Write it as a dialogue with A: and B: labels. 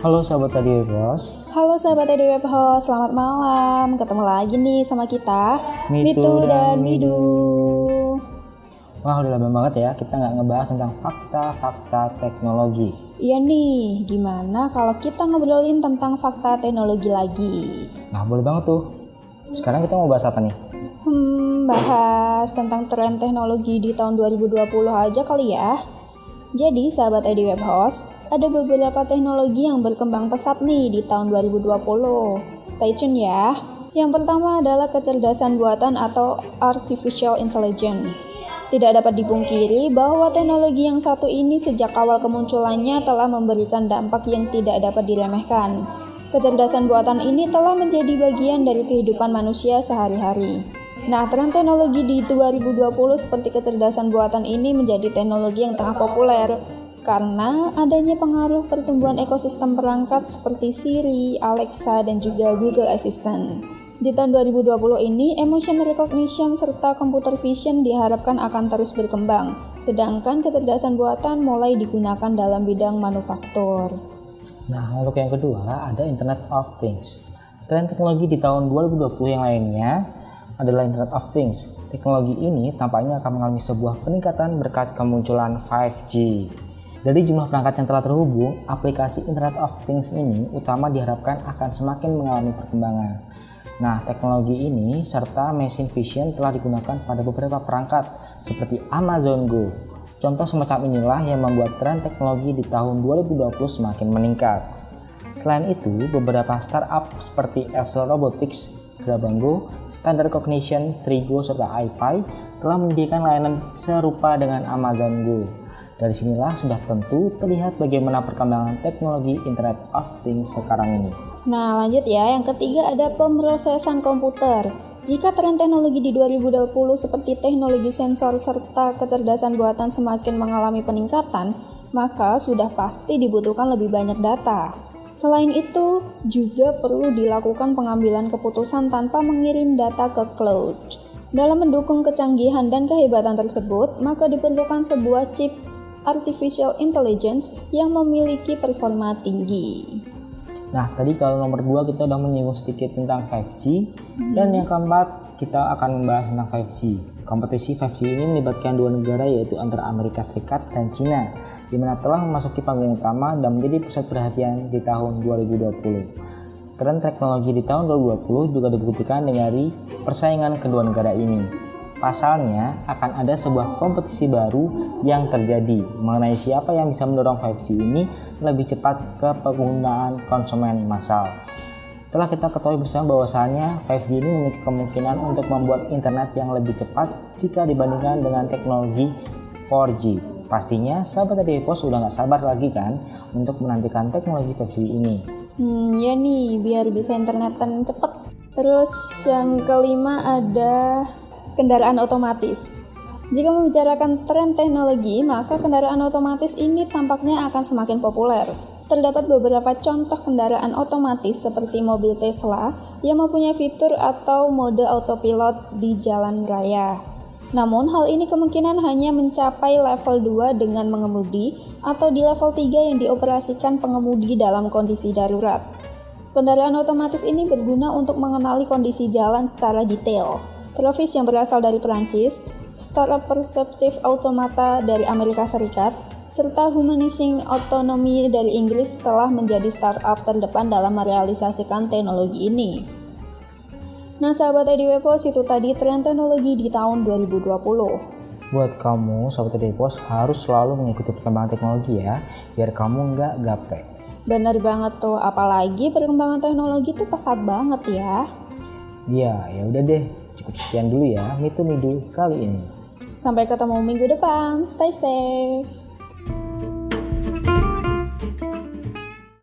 A: Halo sahabat tadi Bos.
B: Halo sahabat tadi Web Host, selamat malam. Ketemu lagi nih sama kita,
A: Mitu dan
B: Midu.
A: Wah udah lama banget ya kita nggak ngebahas tentang fakta-fakta teknologi.
B: Iya nih, gimana kalau kita ngobrolin tentang fakta teknologi lagi?
A: Nah boleh banget tuh. Sekarang kita mau bahas apa nih?
B: Hmm, bahas tentang tren teknologi di tahun 2020 aja kali ya. Jadi, sahabat ID Web Host, ada beberapa teknologi yang berkembang pesat nih di tahun 2020. Stay tune ya. Yang pertama adalah kecerdasan buatan atau artificial intelligence. Tidak dapat dipungkiri bahwa teknologi yang satu ini sejak awal kemunculannya telah memberikan dampak yang tidak dapat diremehkan. Kecerdasan buatan ini telah menjadi bagian dari kehidupan manusia sehari-hari. Nah, tren teknologi di 2020 seperti kecerdasan buatan ini menjadi teknologi yang tengah populer karena adanya pengaruh pertumbuhan ekosistem perangkat seperti Siri, Alexa, dan juga Google Assistant. Di tahun 2020 ini, emotion recognition serta computer vision diharapkan akan terus berkembang, sedangkan kecerdasan buatan mulai digunakan dalam bidang manufaktur.
A: Nah untuk yang kedua ada Internet of Things. Tren teknologi di tahun 2020 yang lainnya adalah Internet of Things. Teknologi ini tampaknya akan mengalami sebuah peningkatan berkat kemunculan 5G. Dari jumlah perangkat yang telah terhubung, aplikasi Internet of Things ini utama diharapkan akan semakin mengalami perkembangan. Nah, teknologi ini serta machine vision telah digunakan pada beberapa perangkat seperti Amazon Go. Contoh semacam inilah yang membuat tren teknologi di tahun 2020 semakin meningkat. Selain itu, beberapa startup seperti Excel Robotics Grabango, Standard Cognition, Trigo, serta iFi telah menyediakan layanan serupa dengan Amazon Go. Dari sinilah sudah tentu terlihat bagaimana perkembangan teknologi Internet of Things sekarang ini.
B: Nah, lanjut ya. Yang ketiga ada pemrosesan komputer. Jika tren teknologi di 2020 seperti teknologi sensor serta kecerdasan buatan semakin mengalami peningkatan, maka sudah pasti dibutuhkan lebih banyak data. Selain itu, juga perlu dilakukan pengambilan keputusan tanpa mengirim data ke cloud. Dalam mendukung kecanggihan dan kehebatan tersebut, maka diperlukan sebuah chip artificial intelligence yang memiliki performa tinggi.
A: Nah, tadi kalau nomor 2 kita udah menyinggung sedikit tentang 5G dan yang keempat kita akan membahas tentang 5G. Kompetisi 5G ini melibatkan dua negara yaitu antara Amerika Serikat dan Cina, di mana telah memasuki panggung utama dan menjadi pusat perhatian di tahun 2020. Tren teknologi di tahun 2020 juga dibuktikan dari persaingan kedua negara ini. Pasalnya, akan ada sebuah kompetisi baru yang terjadi mengenai siapa yang bisa mendorong 5G ini lebih cepat ke penggunaan konsumen massal. Telah kita ketahui bersama bahwasanya 5G ini memiliki kemungkinan untuk membuat internet yang lebih cepat jika dibandingkan dengan teknologi 4G. Pastinya sahabat dari Pos sudah nggak sabar lagi kan untuk menantikan teknologi 5G ini.
B: Hmm, ya nih, biar bisa internetan cepet. Terus yang kelima ada kendaraan otomatis. Jika membicarakan tren teknologi, maka kendaraan otomatis ini tampaknya akan semakin populer. Terdapat beberapa contoh kendaraan otomatis seperti mobil Tesla yang mempunyai fitur atau mode autopilot di jalan raya. Namun hal ini kemungkinan hanya mencapai level 2 dengan mengemudi atau di level 3 yang dioperasikan pengemudi dalam kondisi darurat. Kendaraan otomatis ini berguna untuk mengenali kondisi jalan secara detail, Provis yang berasal dari Perancis, Startup Perceptive Automata dari Amerika Serikat, serta Humanizing Autonomy dari Inggris telah menjadi startup terdepan dalam merealisasikan teknologi ini. Nah sahabat Edwepos itu tadi tren teknologi di tahun 2020.
A: Buat kamu, sahabat Edwepos harus selalu mengikuti perkembangan teknologi ya, biar kamu nggak gaptek.
B: Bener banget tuh, apalagi perkembangan teknologi tuh pesat banget ya.
A: Iya, ya udah deh, Cukup sekian dulu ya, Mitu Midu kali ini.
B: Sampai ketemu minggu depan, stay safe.